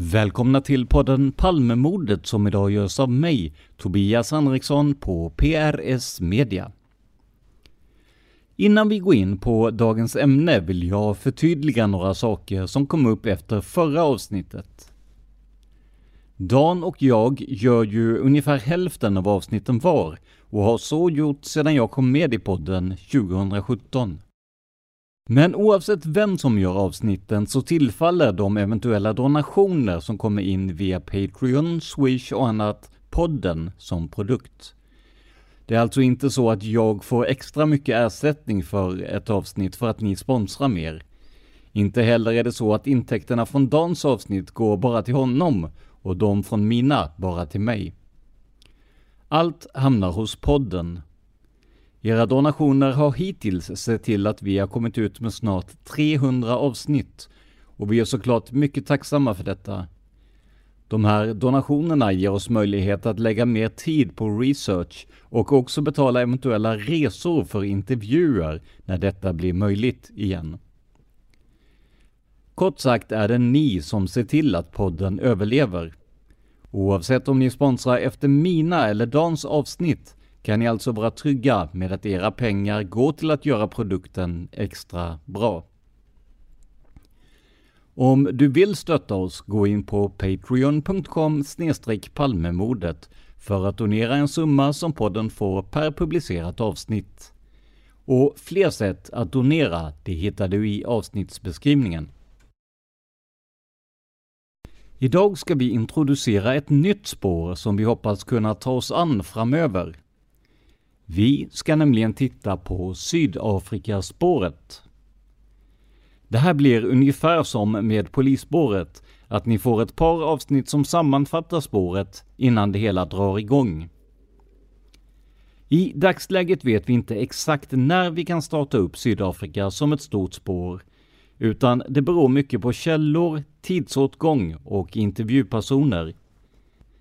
Välkomna till podden Palmemordet som idag görs av mig, Tobias Henriksson på PRS Media. Innan vi går in på dagens ämne vill jag förtydliga några saker som kom upp efter förra avsnittet. Dan och jag gör ju ungefär hälften av avsnitten var och har så gjort sedan jag kom med i podden 2017. Men oavsett vem som gör avsnitten så tillfaller de eventuella donationer som kommer in via Patreon, Swish och annat podden som produkt. Det är alltså inte så att jag får extra mycket ersättning för ett avsnitt för att ni sponsrar mer. Inte heller är det så att intäkterna från Dans avsnitt går bara till honom och de från mina bara till mig. Allt hamnar hos podden. Era donationer har hittills sett till att vi har kommit ut med snart 300 avsnitt och vi är såklart mycket tacksamma för detta. De här donationerna ger oss möjlighet att lägga mer tid på research och också betala eventuella resor för intervjuer när detta blir möjligt igen. Kort sagt är det ni som ser till att podden överlever. Oavsett om ni sponsrar efter mina eller Dans avsnitt kan ni alltså vara trygga med att era pengar går till att göra produkten extra bra. Om du vill stötta oss, gå in på patreon.com palmemodet för att donera en summa som podden får per publicerat avsnitt. Och fler sätt att donera, det hittar du i avsnittsbeskrivningen. Idag ska vi introducera ett nytt spår som vi hoppas kunna ta oss an framöver. Vi ska nämligen titta på Sydafrikaspåret. Det här blir ungefär som med polisspåret, att ni får ett par avsnitt som sammanfattar spåret innan det hela drar igång. I dagsläget vet vi inte exakt när vi kan starta upp Sydafrika som ett stort spår, utan det beror mycket på källor, tidsåtgång och intervjupersoner.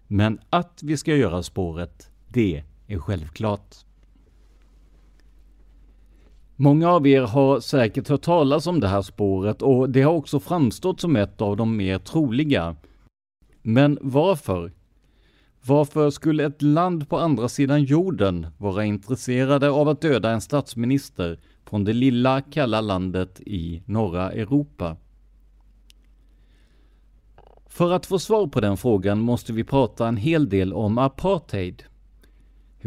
Men att vi ska göra spåret, det är självklart. Många av er har säkert hört talas om det här spåret och det har också framstått som ett av de mer troliga. Men varför? Varför skulle ett land på andra sidan jorden vara intresserade av att döda en statsminister från det lilla kalla landet i norra Europa? För att få svar på den frågan måste vi prata en hel del om apartheid.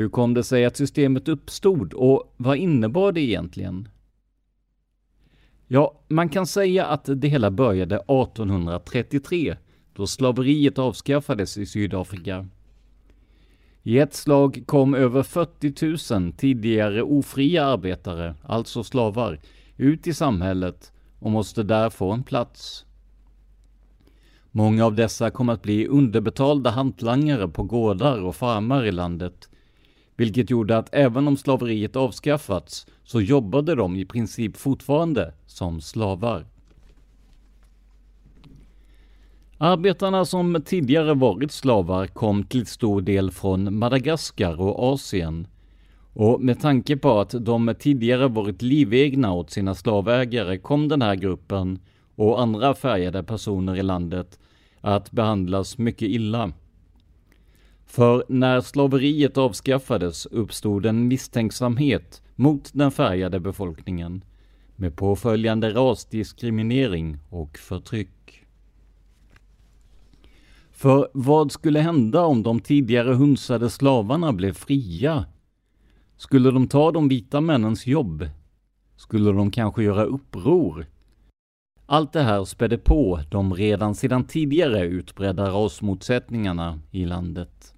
Hur kom det sig att systemet uppstod och vad innebar det egentligen? Ja, man kan säga att det hela började 1833 då slaveriet avskaffades i Sydafrika. I ett slag kom över 40 000 tidigare ofria arbetare, alltså slavar, ut i samhället och måste där få en plats. Många av dessa kom att bli underbetalda hantlangare på gårdar och farmar i landet, vilket gjorde att även om slaveriet avskaffats så jobbade de i princip fortfarande som slavar. Arbetarna som tidigare varit slavar kom till stor del från Madagaskar och Asien. Och med tanke på att de tidigare varit livegna åt sina slavägare kom den här gruppen och andra färgade personer i landet att behandlas mycket illa. För när slaveriet avskaffades uppstod en misstänksamhet mot den färgade befolkningen med påföljande rasdiskriminering och förtryck. För vad skulle hända om de tidigare hunsade slavarna blev fria? Skulle de ta de vita männens jobb? Skulle de kanske göra uppror? Allt det här spädde på de redan sedan tidigare utbredda rasmotsättningarna i landet.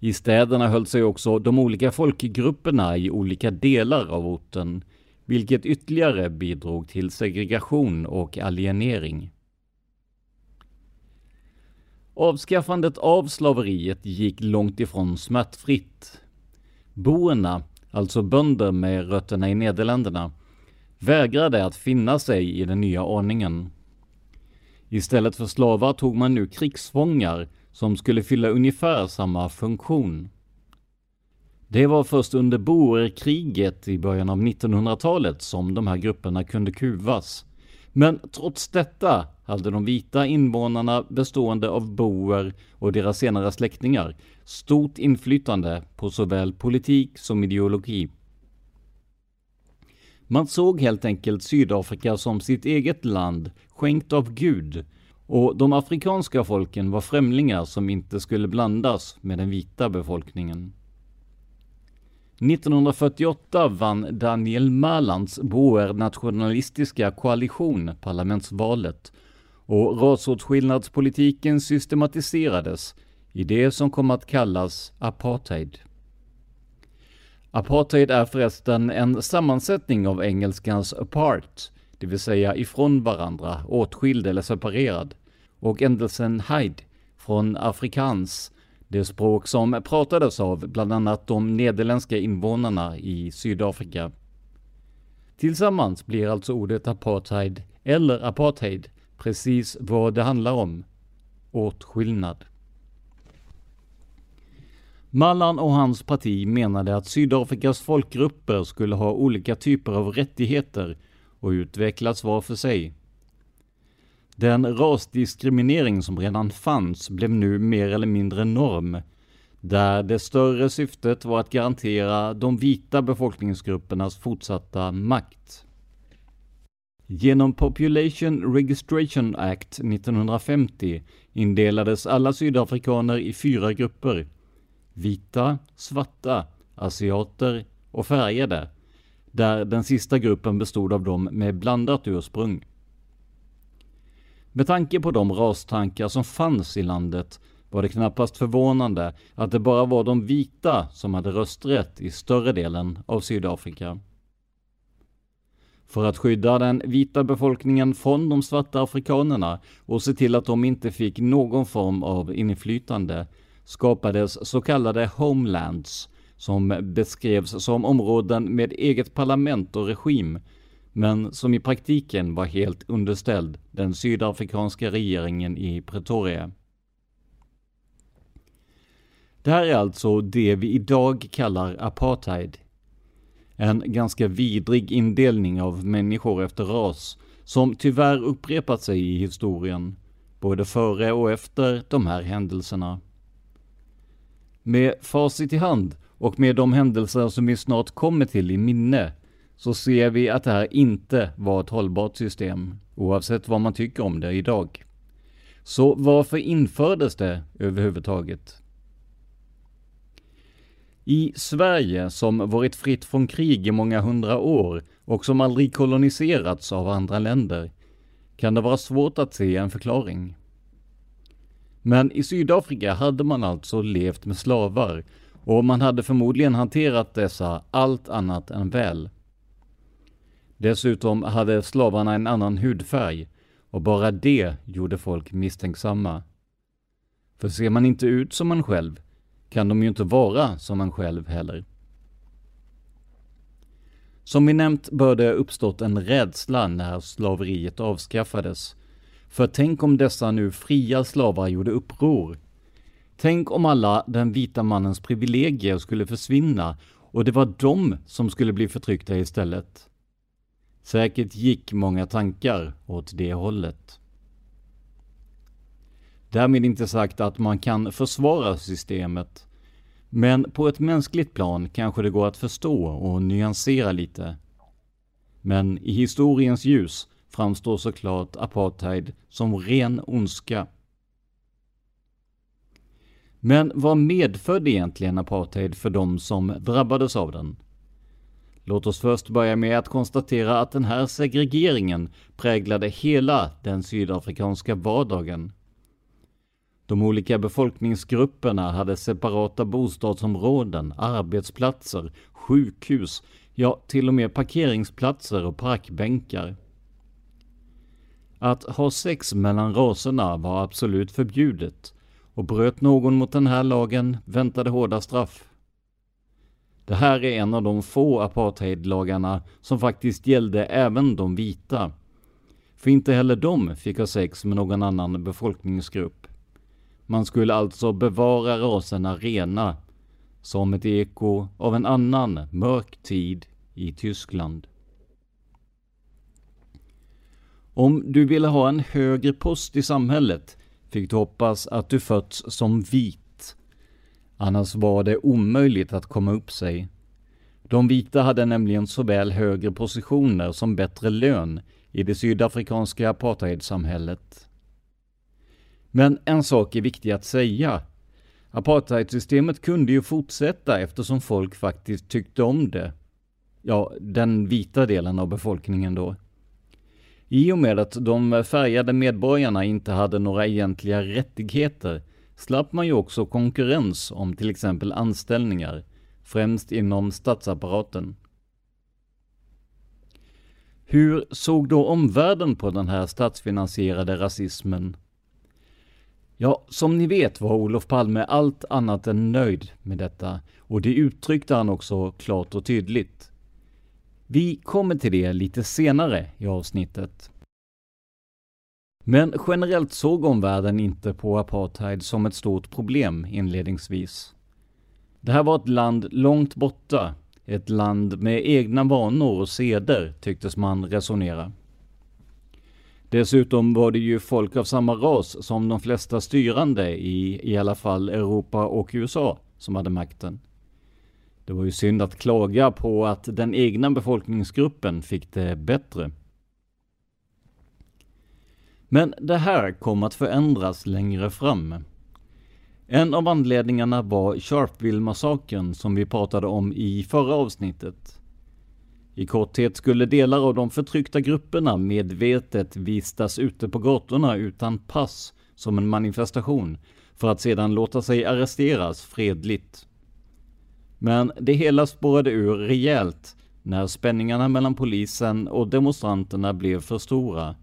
I städerna höll sig också de olika folkgrupperna i olika delar av orten, vilket ytterligare bidrog till segregation och alienering. Avskaffandet av slaveriet gick långt ifrån smärtfritt. Boerna, alltså bönder med rötterna i Nederländerna, vägrade att finna sig i den nya ordningen. Istället för slavar tog man nu krigsfångar som skulle fylla ungefär samma funktion. Det var först under boerkriget i början av 1900-talet som de här grupperna kunde kuvas. Men trots detta hade de vita invånarna bestående av boer och deras senare släktingar stort inflytande på såväl politik som ideologi. Man såg helt enkelt Sydafrika som sitt eget land, skänkt av Gud, och de afrikanska folken var främlingar som inte skulle blandas med den vita befolkningen. 1948 vann Daniel Malans boer-nationalistiska koalition parlamentsvalet och rasåtskillnadspolitiken systematiserades i det som kom att kallas apartheid. Apartheid är förresten en sammansättning av engelskans apart, det vill säga ifrån varandra, åtskild eller separerad, och ändelsen haid från afrikans, det språk som pratades av bland annat de nederländska invånarna i Sydafrika. Tillsammans blir alltså ordet apartheid eller apartheid precis vad det handlar om. Åtskillnad. Mallan och hans parti menade att Sydafrikas folkgrupper skulle ha olika typer av rättigheter och utvecklas var för sig. Den rasdiskriminering som redan fanns blev nu mer eller mindre norm, där det större syftet var att garantera de vita befolkningsgruppernas fortsatta makt. Genom Population Registration Act 1950 indelades alla sydafrikaner i fyra grupper. Vita, svarta, asiater och färgade, där den sista gruppen bestod av dem med blandat ursprung. Med tanke på de rastankar som fanns i landet var det knappast förvånande att det bara var de vita som hade rösträtt i större delen av Sydafrika. För att skydda den vita befolkningen från de svarta afrikanerna och se till att de inte fick någon form av inflytande skapades så kallade homelands som beskrevs som områden med eget parlament och regim men som i praktiken var helt underställd den sydafrikanska regeringen i Pretoria. Det här är alltså det vi idag kallar apartheid En ganska vidrig indelning av människor efter ras som tyvärr upprepat sig i historien, både före och efter de här händelserna. Med facit i hand och med de händelser som vi snart kommer till i minne så ser vi att det här inte var ett hållbart system, oavsett vad man tycker om det idag. Så varför infördes det överhuvudtaget? I Sverige, som varit fritt från krig i många hundra år och som aldrig koloniserats av andra länder, kan det vara svårt att se en förklaring. Men i Sydafrika hade man alltså levt med slavar och man hade förmodligen hanterat dessa allt annat än väl. Dessutom hade slavarna en annan hudfärg och bara det gjorde folk misstänksamma. För ser man inte ut som man själv kan de ju inte vara som man själv heller. Som vi nämnt bör det ha uppstått en rädsla när slaveriet avskaffades. För tänk om dessa nu fria slavar gjorde uppror. Tänk om alla den vita mannens privilegier skulle försvinna och det var de som skulle bli förtryckta istället. Säkert gick många tankar åt det hållet. Därmed inte sagt att man kan försvara systemet. Men på ett mänskligt plan kanske det går att förstå och nyansera lite. Men i historiens ljus framstår såklart apartheid som ren ondska. Men vad medförde egentligen apartheid för de som drabbades av den? Låt oss först börja med att konstatera att den här segregeringen präglade hela den sydafrikanska vardagen. De olika befolkningsgrupperna hade separata bostadsområden, arbetsplatser, sjukhus, ja till och med parkeringsplatser och parkbänkar. Att ha sex mellan raserna var absolut förbjudet och bröt någon mot den här lagen väntade hårda straff. Det här är en av de få apartheidlagarna som faktiskt gällde även de vita. För inte heller de fick ha sex med någon annan befolkningsgrupp. Man skulle alltså bevara raserna rena, som ett eko av en annan mörk tid i Tyskland. Om du ville ha en högre post i samhället fick du hoppas att du fötts som vit. Annars var det omöjligt att komma upp sig. De vita hade nämligen såväl högre positioner som bättre lön i det sydafrikanska apartheidsamhället. Men en sak är viktig att säga. Apartheidsystemet kunde ju fortsätta eftersom folk faktiskt tyckte om det. Ja, den vita delen av befolkningen då. I och med att de färgade medborgarna inte hade några egentliga rättigheter slapp man ju också konkurrens om till exempel anställningar, främst inom statsapparaten. Hur såg då omvärlden på den här statsfinansierade rasismen? Ja, som ni vet var Olof Palme allt annat än nöjd med detta och det uttryckte han också klart och tydligt. Vi kommer till det lite senare i avsnittet. Men generellt såg omvärlden inte på apartheid som ett stort problem inledningsvis. Det här var ett land långt borta, ett land med egna vanor och seder tycktes man resonera. Dessutom var det ju folk av samma ras som de flesta styrande i i alla fall Europa och USA som hade makten. Det var ju synd att klaga på att den egna befolkningsgruppen fick det bättre. Men det här kom att förändras längre fram. En av anledningarna var Sharpeville-massakern som vi pratade om i förra avsnittet. I korthet skulle delar av de förtryckta grupperna medvetet vistas ute på gatorna utan pass som en manifestation för att sedan låta sig arresteras fredligt. Men det hela spårade ur rejält när spänningarna mellan polisen och demonstranterna blev för stora.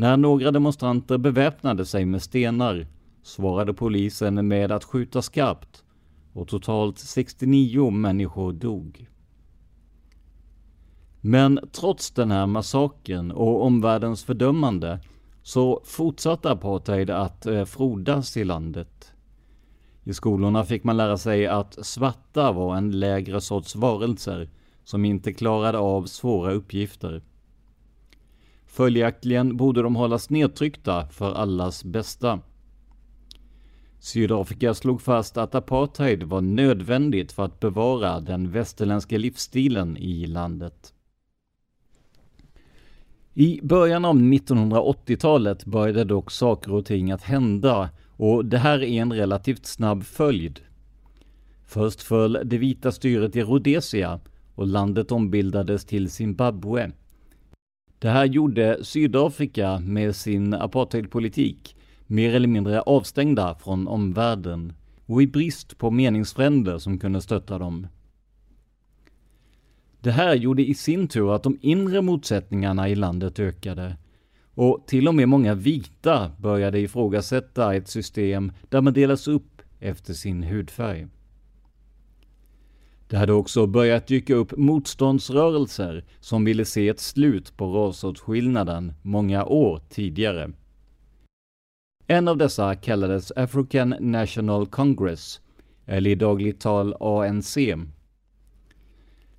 När några demonstranter beväpnade sig med stenar svarade polisen med att skjuta skarpt och totalt 69 människor dog. Men trots den här massakern och omvärldens fördömande så fortsatte apartheid att eh, frodas i landet. I skolorna fick man lära sig att svarta var en lägre sorts varelser som inte klarade av svåra uppgifter. Följaktligen borde de hållas nedtryckta för allas bästa. Sydafrika slog fast att apartheid var nödvändigt för att bevara den västerländska livsstilen i landet. I början av 1980-talet började dock saker och ting att hända och det här är en relativt snabb följd. Först föll det vita styret i Rhodesia och landet ombildades till Zimbabwe. Det här gjorde Sydafrika med sin apartheidpolitik mer eller mindre avstängda från omvärlden och i brist på meningsfränder som kunde stötta dem. Det här gjorde i sin tur att de inre motsättningarna i landet ökade och till och med många vita började ifrågasätta ett system där man delas upp efter sin hudfärg. Det hade också börjat dyka upp motståndsrörelser som ville se ett slut på rasåtskillnaden många år tidigare. En av dessa kallades African National Congress, eller i dagligt tal ANC.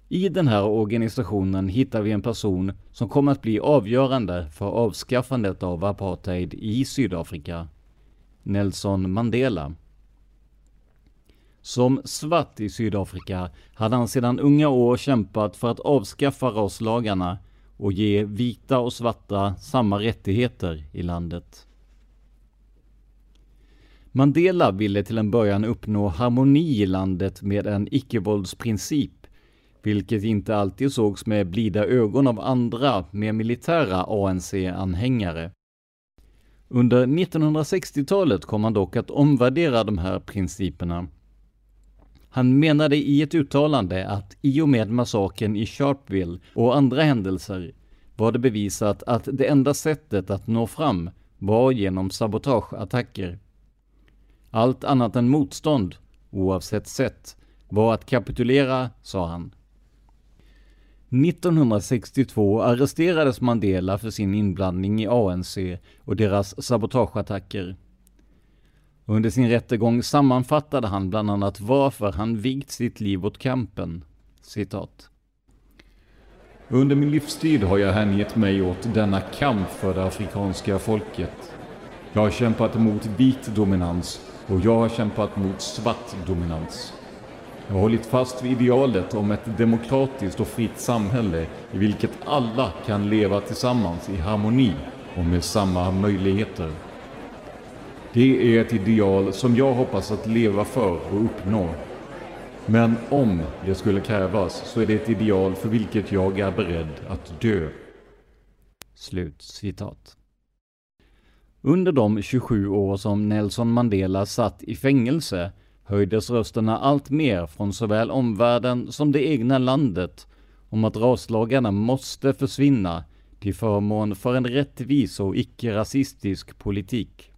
I den här organisationen hittar vi en person som kommer att bli avgörande för avskaffandet av apartheid i Sydafrika. Nelson Mandela. Som svart i Sydafrika hade han sedan unga år kämpat för att avskaffa raslagarna och ge vita och svarta samma rättigheter i landet. Mandela ville till en början uppnå harmoni i landet med en icke-våldsprincip, vilket inte alltid sågs med blida ögon av andra, mer militära ANC-anhängare. Under 1960-talet kom han dock att omvärdera de här principerna. Han menade i ett uttalande att i och med massakern i Sharpeville och andra händelser var det bevisat att det enda sättet att nå fram var genom sabotageattacker. Allt annat än motstånd, oavsett sätt, var att kapitulera, sa han. 1962 arresterades Mandela för sin inblandning i ANC och deras sabotageattacker. Under sin rättegång sammanfattade han bland annat varför han vigt sitt liv åt kampen. Citat. Under min livstid har jag hängett mig åt denna kamp för det afrikanska folket. Jag har kämpat mot vit dominans och jag har kämpat mot svart dominans. Jag har hållit fast vid idealet om ett demokratiskt och fritt samhälle i vilket alla kan leva tillsammans i harmoni och med samma möjligheter. Det är ett ideal som jag hoppas att leva för och uppnå. Men om det skulle krävas så är det ett ideal för vilket jag är beredd att dö. Slut citat. Under de 27 år som Nelson Mandela satt i fängelse höjdes rösterna allt mer från såväl omvärlden som det egna landet om att raslagarna måste försvinna till förmån för en rättvis och icke-rasistisk politik.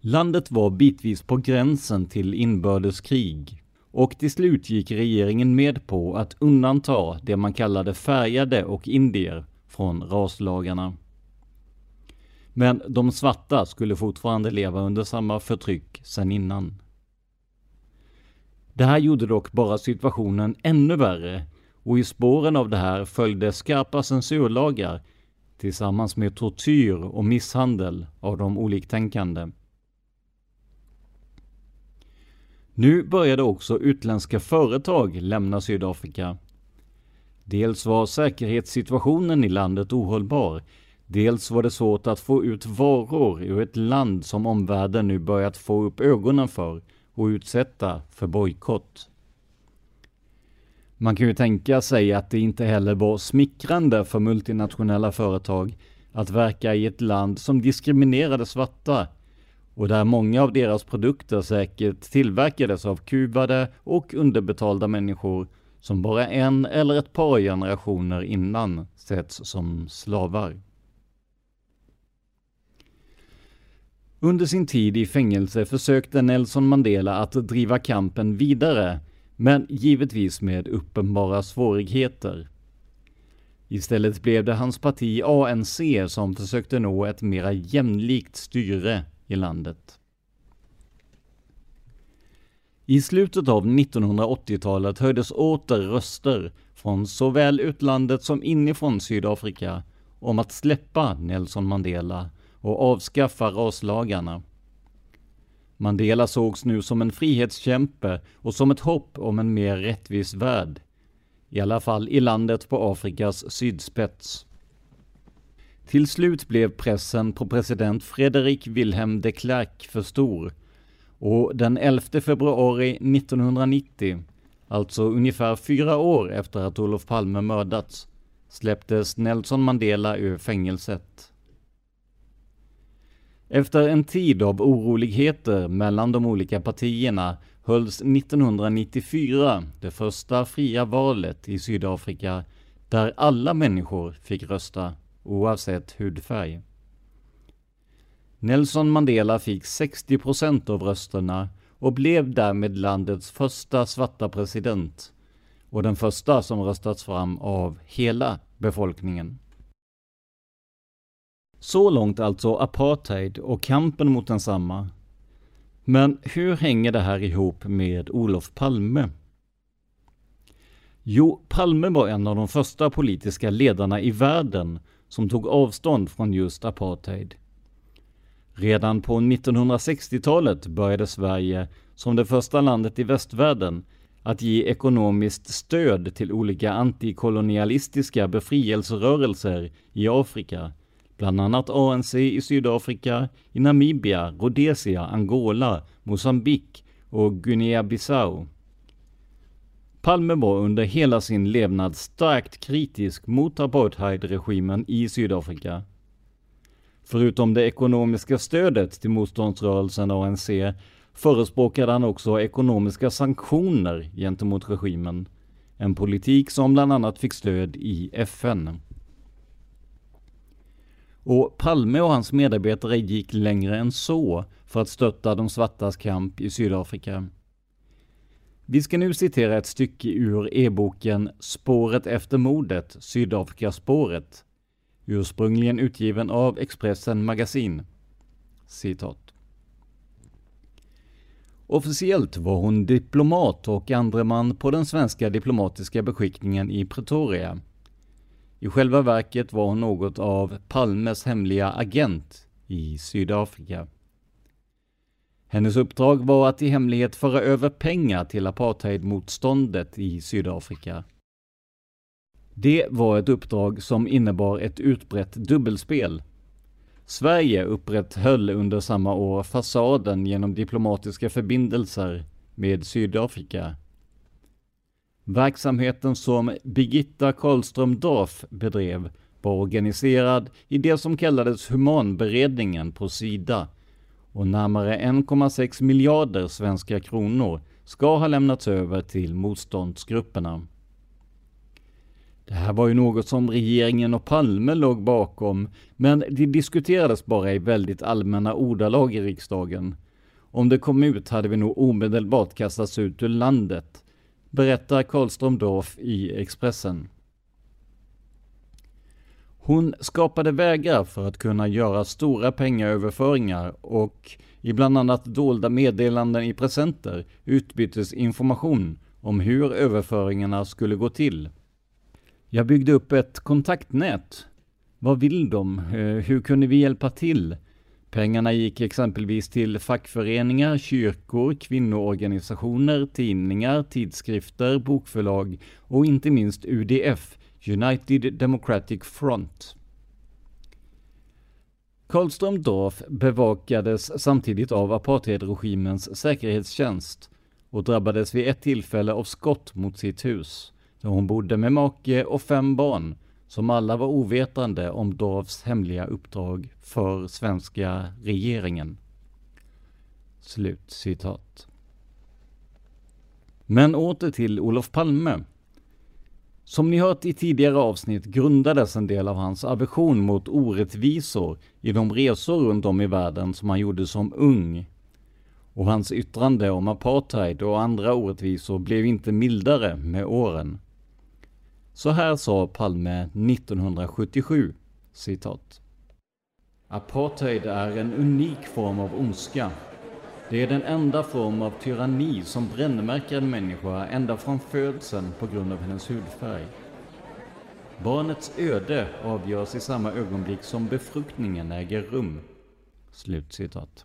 Landet var bitvis på gränsen till inbördeskrig och till slut gick regeringen med på att undanta det man kallade färgade och indier från raslagarna. Men de svarta skulle fortfarande leva under samma förtryck sedan innan. Det här gjorde dock bara situationen ännu värre och i spåren av det här följde skarpa censurlagar tillsammans med tortyr och misshandel av de oliktänkande. Nu började också utländska företag lämna Sydafrika. Dels var säkerhetssituationen i landet ohållbar, dels var det svårt att få ut varor ur ett land som omvärlden nu börjat få upp ögonen för och utsätta för bojkott. Man kan ju tänka sig att det inte heller var smickrande för multinationella företag att verka i ett land som diskriminerade svarta och där många av deras produkter säkert tillverkades av kuvade och underbetalda människor som bara en eller ett par generationer innan setts som slavar. Under sin tid i fängelse försökte Nelson Mandela att driva kampen vidare, men givetvis med uppenbara svårigheter. Istället blev det hans parti ANC som försökte nå ett mera jämlikt styre i landet. I slutet av 1980-talet höjdes åter röster från såväl utlandet som inifrån Sydafrika om att släppa Nelson Mandela och avskaffa raslagarna. Mandela sågs nu som en frihetskämpe och som ett hopp om en mer rättvis värld. I alla fall i landet på Afrikas sydspets. Till slut blev pressen på president Fredrik Wilhelm de Klerk för stor och den 11 februari 1990, alltså ungefär fyra år efter att Olof Palme mördats, släpptes Nelson Mandela ur fängelset. Efter en tid av oroligheter mellan de olika partierna hölls 1994 det första fria valet i Sydafrika där alla människor fick rösta, oavsett hudfärg. Nelson Mandela fick 60 procent av rösterna och blev därmed landets första svarta president och den första som röstats fram av hela befolkningen. Så långt alltså apartheid och kampen mot densamma. Men hur hänger det här ihop med Olof Palme? Jo, Palme var en av de första politiska ledarna i världen som tog avstånd från just apartheid. Redan på 1960-talet började Sverige, som det första landet i västvärlden, att ge ekonomiskt stöd till olika antikolonialistiska befrielserörelser i Afrika, bland annat ANC i Sydafrika, i Namibia, Rhodesia, Angola, Mosambik och Guinea-Bissau. Palme var under hela sin levnad starkt kritisk mot apartheidregimen i Sydafrika. Förutom det ekonomiska stödet till motståndsrörelsen ANC förespråkade han också ekonomiska sanktioner gentemot regimen. En politik som bland annat fick stöd i FN. Och Palme och hans medarbetare gick längre än så för att stötta de svartas kamp i Sydafrika. Vi ska nu citera ett stycke ur e-boken Spåret efter mordet, Sydafrikaspåret, ursprungligen utgiven av Expressen Magasin. Citat. Officiellt var hon diplomat och andre man på den svenska diplomatiska beskickningen i Pretoria. I själva verket var hon något av Palmes hemliga agent i Sydafrika. Hennes uppdrag var att i hemlighet föra över pengar till apartheidmotståndet i Sydafrika. Det var ett uppdrag som innebar ett utbrett dubbelspel. Sverige upprätthöll under samma år fasaden genom diplomatiska förbindelser med Sydafrika. Verksamheten som Birgitta Karlström Dorf bedrev var organiserad i det som kallades Humanberedningen på Sida och närmare 1,6 miljarder svenska kronor ska ha lämnats över till motståndsgrupperna. Det här var ju något som regeringen och Palme låg bakom, men det diskuterades bara i väldigt allmänna ordalag i riksdagen. Om det kom ut hade vi nog omedelbart kastats ut ur landet, berättar Karlström Dorf i Expressen. Hon skapade vägar för att kunna göra stora pengaöverföringar och i bland annat dolda meddelanden i presenter utbyttes information om hur överföringarna skulle gå till. Jag byggde upp ett kontaktnät. Vad vill de? Eh, hur kunde vi hjälpa till? Pengarna gick exempelvis till fackföreningar, kyrkor, kvinnoorganisationer, tidningar, tidskrifter, bokförlag och inte minst UDF, United Democratic Front. Karlström Dorf bevakades samtidigt av apartheidregimens säkerhetstjänst och drabbades vid ett tillfälle av skott mot sitt hus där hon bodde med make och fem barn, som alla var ovetande om Dorfs hemliga uppdrag för svenska regeringen. Slut citat. Men åter till Olof Palme. Som ni hört i tidigare avsnitt grundades en del av hans aversion mot orättvisor i de resor runt om i världen som han gjorde som ung. Och hans yttrande om apartheid och andra orättvisor blev inte mildare med åren. Så här sa Palme 1977, citat. Apartheid är en unik form av ondska. Det är den enda form av tyranni som brännmärker en människa ända från födseln på grund av hennes hudfärg. Barnets öde avgörs i samma ögonblick som befruktningen äger rum. Slutcitat.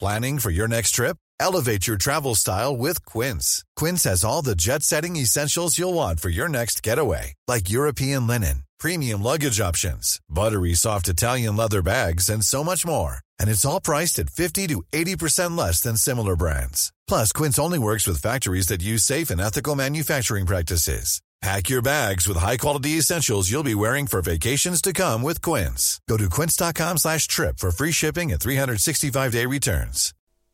Planning for your next trip? Elevate your travel style with Quince. Quince has all the jet-setting essentials you'll want for your next getaway, like European linen, premium luggage options, buttery soft Italian leather bags, and so much more. And it's all priced at 50 to 80% less than similar brands. Plus, Quince only works with factories that use safe and ethical manufacturing practices. Pack your bags with high-quality essentials you'll be wearing for vacations to come with Quince. Go to quince.com slash trip for free shipping and 365-day returns.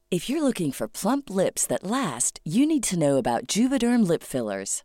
If you're looking for plump lips that last, you need to know about Juvederm lip fillers.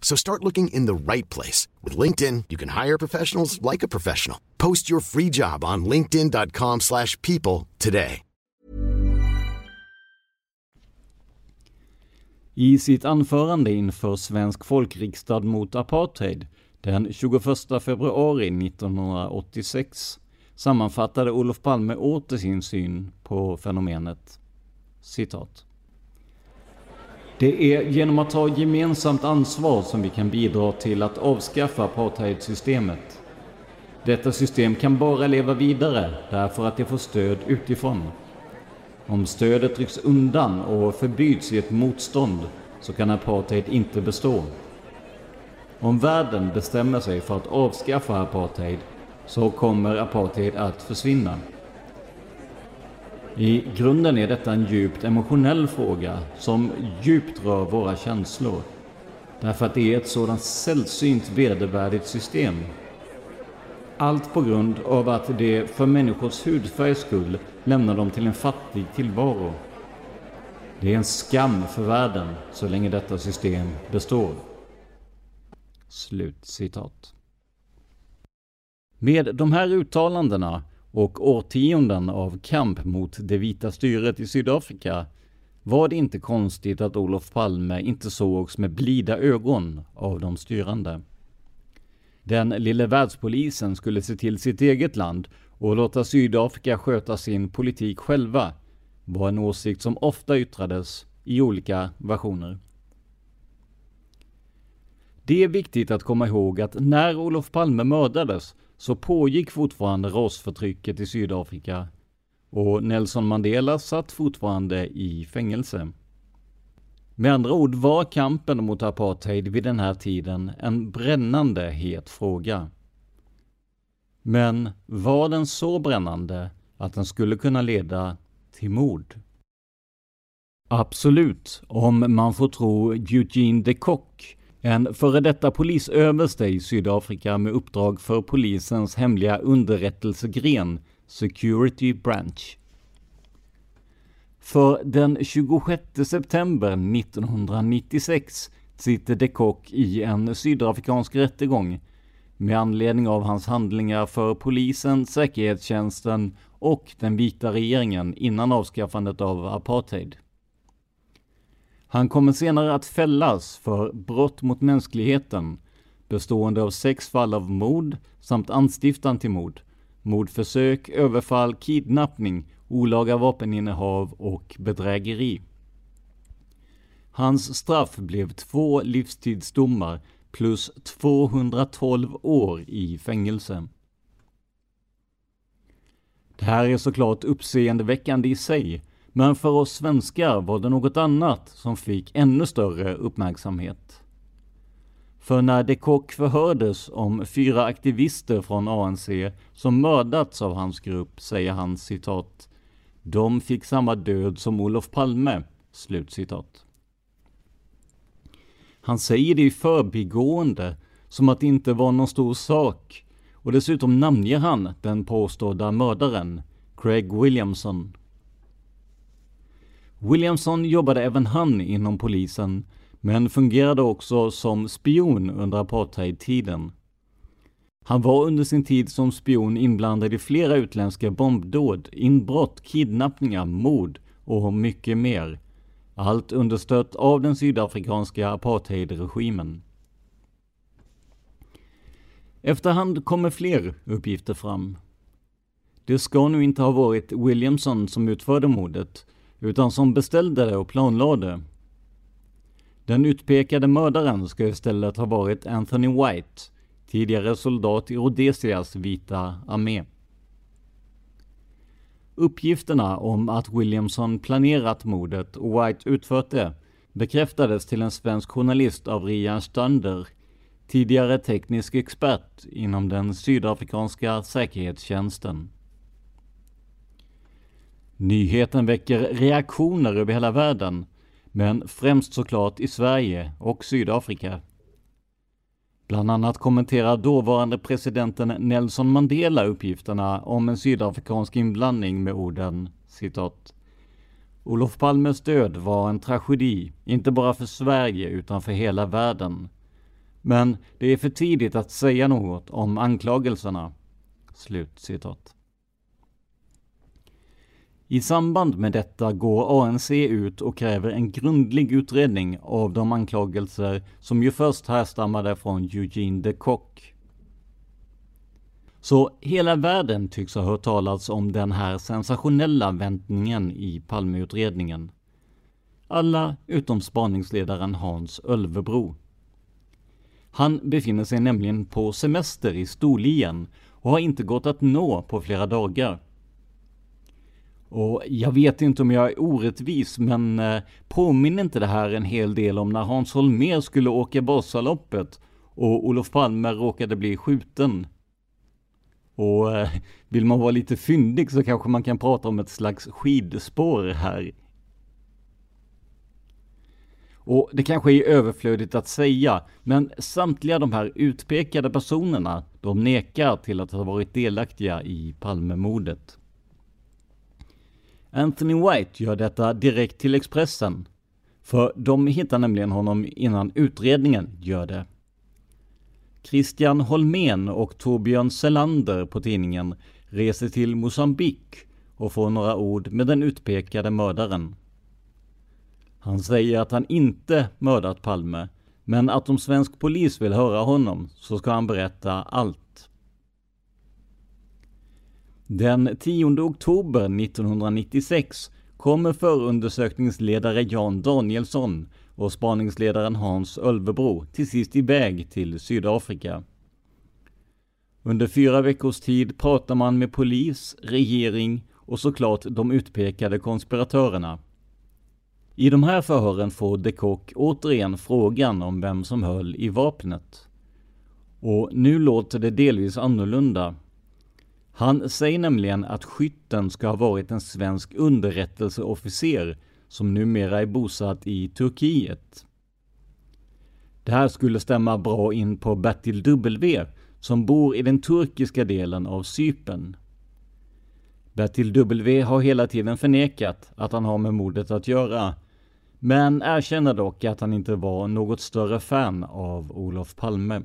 So start looking in the right place. With LinkedIn, you can hire professionals like a professional. Post your free job on linkedin.com slash people today. I sitt anförande inför Svensk folkriksdag mot apartheid den 21 februari 1986 sammanfattade Olof Palme åter sin syn på fenomenet. Citat. Det är genom att ta gemensamt ansvar som vi kan bidra till att avskaffa apartheidsystemet. Detta system kan bara leva vidare därför att det får stöd utifrån. Om stödet rycks undan och förbyts i ett motstånd så kan apartheid inte bestå. Om världen bestämmer sig för att avskaffa apartheid så kommer apartheid att försvinna. I grunden är detta en djupt emotionell fråga som djupt rör våra känslor. Därför att det är ett sådant sällsynt vedervärdigt system. Allt på grund av att det för människors hudfärgs skull lämnar dem till en fattig tillvaro. Det är en skam för världen så länge detta system består. Slut citat. Med de här uttalandena och årtionden av kamp mot det vita styret i Sydafrika var det inte konstigt att Olof Palme inte sågs med blida ögon av de styrande. Den lille världspolisen skulle se till sitt eget land och låta Sydafrika sköta sin politik själva var en åsikt som ofta yttrades i olika versioner. Det är viktigt att komma ihåg att när Olof Palme mördades så pågick fortfarande rasförtrycket i Sydafrika och Nelson Mandela satt fortfarande i fängelse. Med andra ord var kampen mot apartheid vid den här tiden en brännande het fråga. Men var den så brännande att den skulle kunna leda till mord? Absolut, om man får tro Eugene de Kock, en före detta polisöverste i Sydafrika med uppdrag för polisens hemliga underrättelsegren Security Branch. För den 26 september 1996 sitter de Kock i en sydafrikansk rättegång med anledning av hans handlingar för polisen, säkerhetstjänsten och den vita regeringen innan avskaffandet av apartheid. Han kommer senare att fällas för brott mot mänskligheten bestående av sex fall av mord samt anstiftan till mord, mordförsök, överfall, kidnappning, olaga vapeninnehav och bedrägeri. Hans straff blev två livstidsdomar plus 212 år i fängelse. Det här är såklart uppseendeväckande i sig, men för oss svenskar var det något annat som fick ännu större uppmärksamhet. För när de Kock förhördes om fyra aktivister från ANC som mördats av hans grupp säger han citat ”De fick samma död som Olof Palme”. Slutcitat. Han säger det i förbigående, som att det inte var någon stor sak, och dessutom namnger han den påstådda mördaren, Craig Williamson. Williamson jobbade även han inom polisen, men fungerade också som spion under apartheidtiden. Han var under sin tid som spion inblandad i flera utländska bombdåd, inbrott, kidnappningar, mord och mycket mer. Allt understött av den sydafrikanska apartheidregimen. Efterhand kommer fler uppgifter fram. Det ska nu inte ha varit Williamson som utförde mordet, utan som beställde det och planlade. Den utpekade mördaren ska istället ha varit Anthony White, tidigare soldat i Rhodesias vita armé. Uppgifterna om att Williamson planerat mordet och White utfört det bekräftades till en svensk journalist av Rian Stander, tidigare teknisk expert inom den sydafrikanska säkerhetstjänsten. Nyheten väcker reaktioner över hela världen, men främst såklart i Sverige och Sydafrika. Bland annat kommenterar dåvarande presidenten Nelson Mandela uppgifterna om en sydafrikansk inblandning med orden citat Olof Palmes död var en tragedi, inte bara för Sverige utan för hela världen. Men det är för tidigt att säga något om anklagelserna. Slut citat. I samband med detta går ANC ut och kräver en grundlig utredning av de anklagelser som ju först härstammade från Eugene de Kock. Så hela världen tycks ha hört talas om den här sensationella väntningen i Palmeutredningen. Alla utom spaningsledaren Hans Ölvebro. Han befinner sig nämligen på semester i Storlien och har inte gått att nå på flera dagar. Och jag vet inte om jag är orättvis, men eh, påminner inte det här en hel del om när Hans Holmér skulle åka Vasaloppet och Olof Palme råkade bli skjuten? Och eh, vill man vara lite fyndig så kanske man kan prata om ett slags skidspår här. Och det kanske är överflödigt att säga, men samtliga de här utpekade personerna, de nekar till att ha varit delaktiga i Palmemordet. Anthony White gör detta direkt till Expressen. För de hittar nämligen honom innan utredningen gör det. Christian Holmén och Torbjörn Selander på tidningen reser till Mosambik och får några ord med den utpekade mördaren. Han säger att han inte mördat Palme, men att om svensk polis vill höra honom så ska han berätta allt. Den 10 oktober 1996 kommer förundersökningsledare Jan Danielsson och spaningsledaren Hans Ölvebro till sist iväg till Sydafrika. Under fyra veckors tid pratar man med polis, regering och såklart de utpekade konspiratörerna. I de här förhören får de Kock återigen frågan om vem som höll i vapnet. Och nu låter det delvis annorlunda. Han säger nämligen att skytten ska ha varit en svensk underrättelseofficer som numera är bosatt i Turkiet. Det här skulle stämma bra in på Bertil W som bor i den turkiska delen av Cypern. Bertil W har hela tiden förnekat att han har med mordet att göra, men erkänner dock att han inte var något större fan av Olof Palme.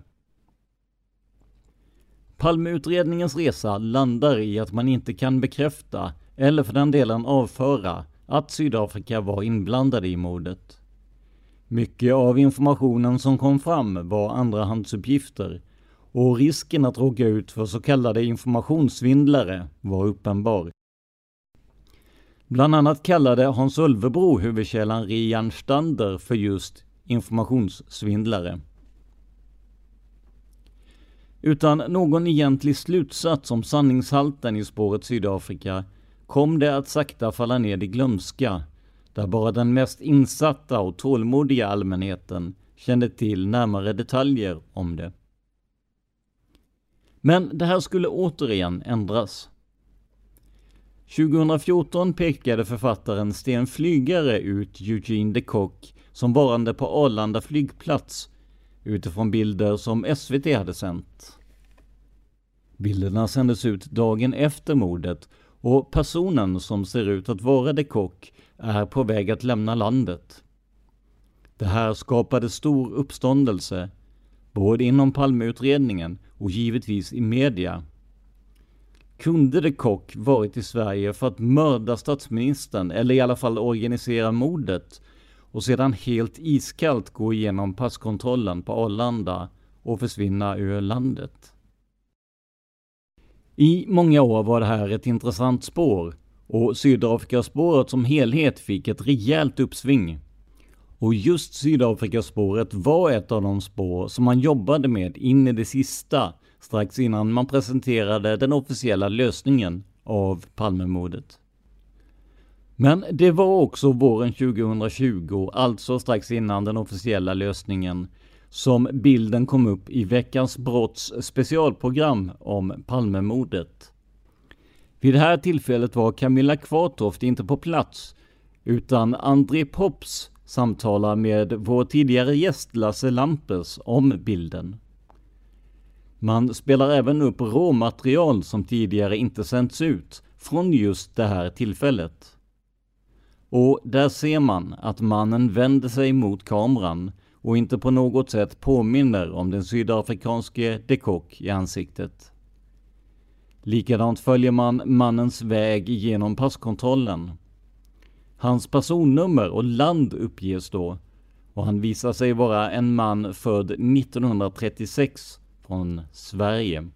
Palmeutredningens resa landar i att man inte kan bekräfta, eller för den delen avföra, att Sydafrika var inblandade i mordet. Mycket av informationen som kom fram var andrahandsuppgifter och risken att råka ut för så kallade informationssvindlare var uppenbar. Bland annat kallade Hans Ulvebro huvudkällan Rian Stander för just informationssvindlare. Utan någon egentlig slutsats om sanningshalten i spåret Sydafrika kom det att sakta falla ned i glömska, där bara den mest insatta och tålmodiga allmänheten kände till närmare detaljer om det. Men det här skulle återigen ändras. 2014 pekade författaren Sten Flygare ut Eugene de Kock som varande på Arlanda flygplats utifrån bilder som SVT hade sänt. Bilderna sändes ut dagen efter mordet och personen som ser ut att vara de Kock är på väg att lämna landet. Det här skapade stor uppståndelse, både inom Palmeutredningen och givetvis i media. Kunde de Kock varit i Sverige för att mörda statsministern, eller i alla fall organisera mordet, och sedan helt iskallt gå igenom passkontrollen på Arlanda och försvinna ur landet? I många år var det här ett intressant spår och Sydafrikaspåret som helhet fick ett rejält uppsving. Och just Sydafrikaspåret var ett av de spår som man jobbade med in i det sista strax innan man presenterade den officiella lösningen av Palmemordet. Men det var också våren 2020, alltså strax innan den officiella lösningen, som bilden kom upp i veckans brotts specialprogram om Palmemordet. Vid det här tillfället var Camilla Kvartoft inte på plats, utan André Pops samtalar med vår tidigare gäst Lasse Lampes om bilden. Man spelar även upp råmaterial som tidigare inte sänts ut från just det här tillfället. Och där ser man att mannen vänder sig mot kameran och inte på något sätt påminner om den sydafrikanske de Kock i ansiktet. Likadant följer man mannens väg genom passkontrollen. Hans personnummer och land uppges då och han visar sig vara en man född 1936 från Sverige.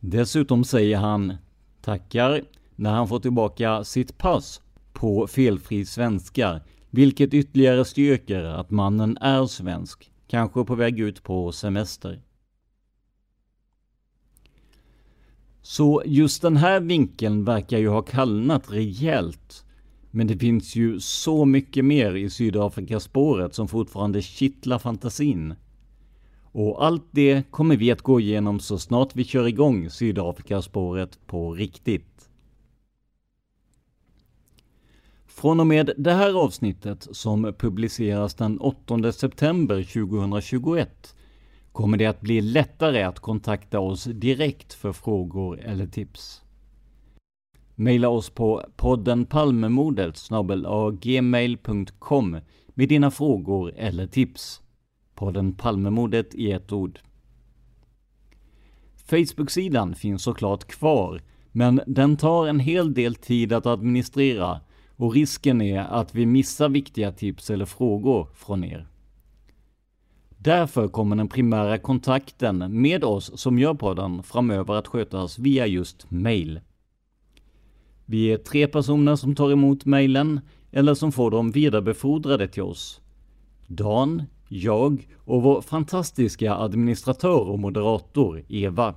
Dessutom säger han tackar när han får tillbaka sitt pass på felfri svenska vilket ytterligare styrker att mannen är svensk, kanske på väg ut på semester. Så just den här vinkeln verkar ju ha kallnat rejält. Men det finns ju så mycket mer i Sydafrikaspåret som fortfarande kittlar fantasin. Och allt det kommer vi att gå igenom så snart vi kör igång Sydafrikaspåret på riktigt. Från och med det här avsnittet som publiceras den 8 september 2021 kommer det att bli lättare att kontakta oss direkt för frågor eller tips. Maila oss på podden Palmemordet gmail.com med dina frågor eller tips. Podden Palmemordet i ett ord. Facebook-sidan finns såklart kvar, men den tar en hel del tid att administrera och risken är att vi missar viktiga tips eller frågor från er. Därför kommer den primära kontakten med oss som gör podden framöver att skötas via just mail. Vi är tre personer som tar emot mejlen eller som får dem vidarebefordrade till oss. Dan, jag och vår fantastiska administratör och moderator Eva.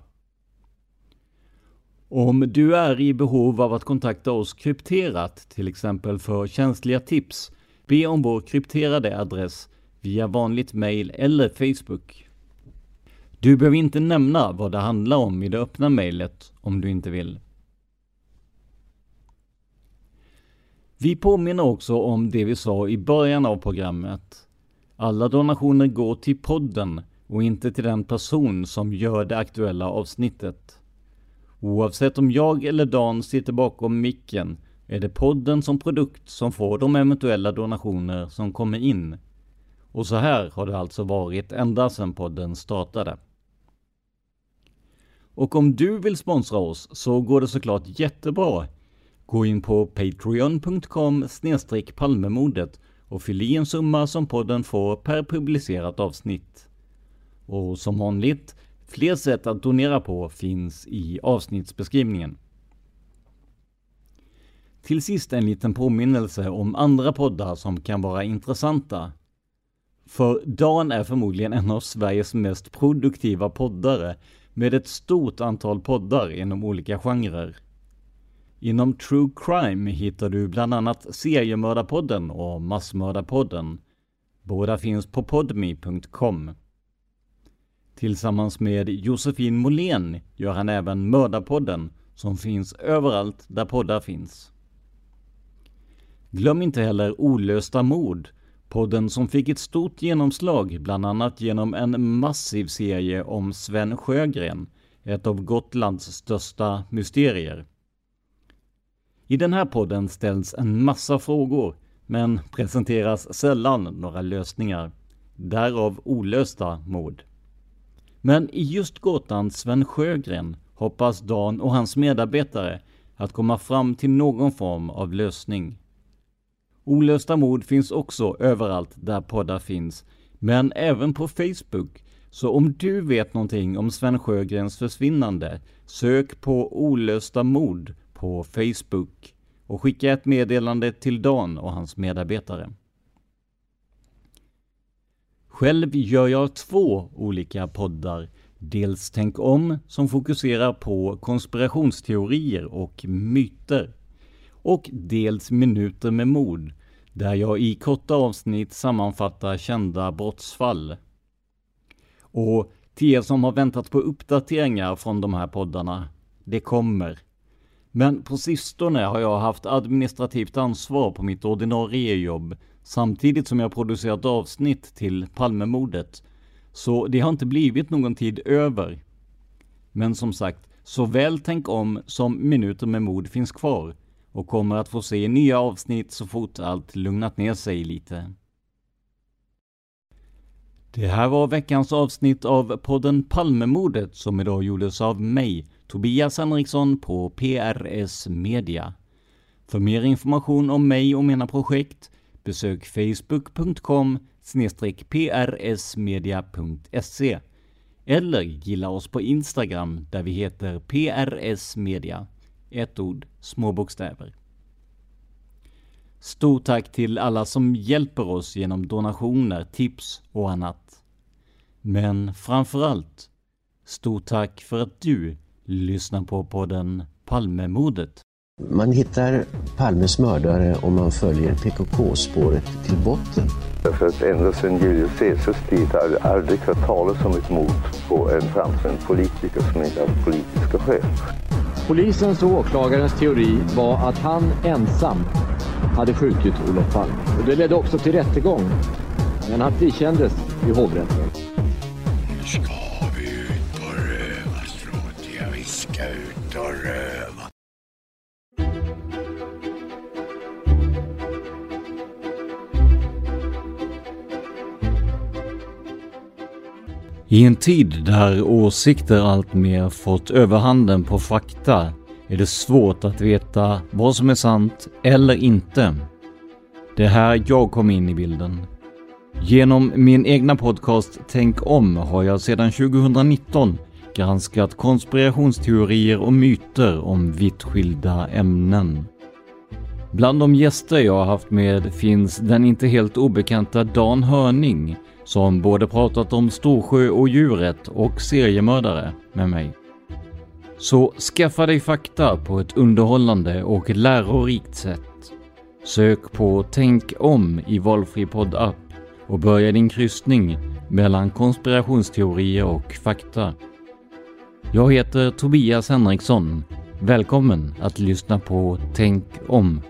Om du är i behov av att kontakta oss krypterat, till exempel för känsliga tips, be om vår krypterade adress via vanligt mail eller Facebook. Du behöver inte nämna vad det handlar om i det öppna mejlet om du inte vill. Vi påminner också om det vi sa i början av programmet. Alla donationer går till podden och inte till den person som gör det aktuella avsnittet. Oavsett om jag eller Dan sitter bakom micken är det podden som produkt som får de eventuella donationer som kommer in. Och så här har det alltså varit ända sedan podden startade. Och om du vill sponsra oss så går det såklart jättebra. Gå in på patreon.com palmemodet och fyll i en summa som podden får per publicerat avsnitt. Och som vanligt, fler sätt att donera på finns i avsnittsbeskrivningen. Till sist en liten påminnelse om andra poddar som kan vara intressanta. För Dan är förmodligen en av Sveriges mest produktiva poddare med ett stort antal poddar inom olika genrer. Inom true crime hittar du bland annat Seriemördarpodden och Massmördarpodden. Båda finns på podme.com. Tillsammans med Josefin Molén gör han även Mördarpodden som finns överallt där poddar finns. Glöm inte heller Olösta mord, podden som fick ett stort genomslag bland annat genom en massiv serie om Sven Sjögren, ett av Gotlands största mysterier. I den här podden ställs en massa frågor, men presenteras sällan några lösningar. Därav olösta mord. Men i just gåtan Sven Sjögren hoppas Dan och hans medarbetare att komma fram till någon form av lösning. Olösta mord finns också överallt där poddar finns, men även på Facebook. Så om du vet någonting om Sven Sjögrens försvinnande, sök på olösta mord på Facebook och skicka ett meddelande till Dan och hans medarbetare. Själv gör jag två olika poddar. Dels Tänk om, som fokuserar på konspirationsteorier och myter. Och dels Minuter med mord, där jag i korta avsnitt sammanfattar kända brottsfall. Och till er som har väntat på uppdateringar från de här poddarna, det kommer. Men på sistone har jag haft administrativt ansvar på mitt ordinarie jobb samtidigt som jag producerat avsnitt till Palmemordet. Så det har inte blivit någon tid över. Men som sagt, såväl Tänk om som Minuter med mord finns kvar och kommer att få se nya avsnitt så fort allt lugnat ner sig lite. Det här var veckans avsnitt av podden Palmemordet som idag gjordes av mig, Tobias Henriksson på PRS Media. För mer information om mig och mina projekt besök facebook.com prsmedia.se eller gilla oss på Instagram där vi heter prsmedia, Ett ord, små bokstäver. Stort tack till alla som hjälper oss genom donationer, tips och annat. Men framförallt, stort tack för att du lyssnar på podden Palmemordet. Man hittar Palmes mördare om man följer PKK-spåret till botten. För att ända sedan Julius Caesars tid har det aldrig hört talas om ett mord på en framstående politiker som inte haft politiska skäl. Polisens och åklagarens teori var att han ensam hade skjutit Olof Palme. Och det ledde också till rättegång. Men han frikändes i hovrätten. I en tid där åsikter alltmer fått överhanden på fakta är det svårt att veta vad som är sant eller inte. Det är här jag kom in i bilden. Genom min egna podcast Tänk om har jag sedan 2019 granskat konspirationsteorier och myter om vitt skilda ämnen. Bland de gäster jag har haft med finns den inte helt obekanta Dan Hörning som både pratat om Storsjö och djuret och seriemördare med mig. Så skaffa dig fakta på ett underhållande och lärorikt sätt. Sök på Tänk om i valfri poddapp och börja din kryssning mellan konspirationsteorier och fakta. Jag heter Tobias Henriksson. Välkommen att lyssna på Tänk om.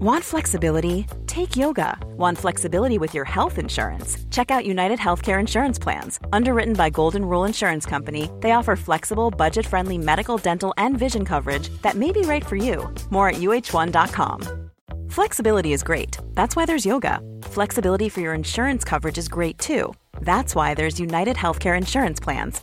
Want flexibility? Take yoga. Want flexibility with your health insurance? Check out United Healthcare Insurance Plans. Underwritten by Golden Rule Insurance Company, they offer flexible, budget friendly medical, dental, and vision coverage that may be right for you. More at uh1.com. Flexibility is great. That's why there's yoga. Flexibility for your insurance coverage is great too. That's why there's United Healthcare Insurance Plans.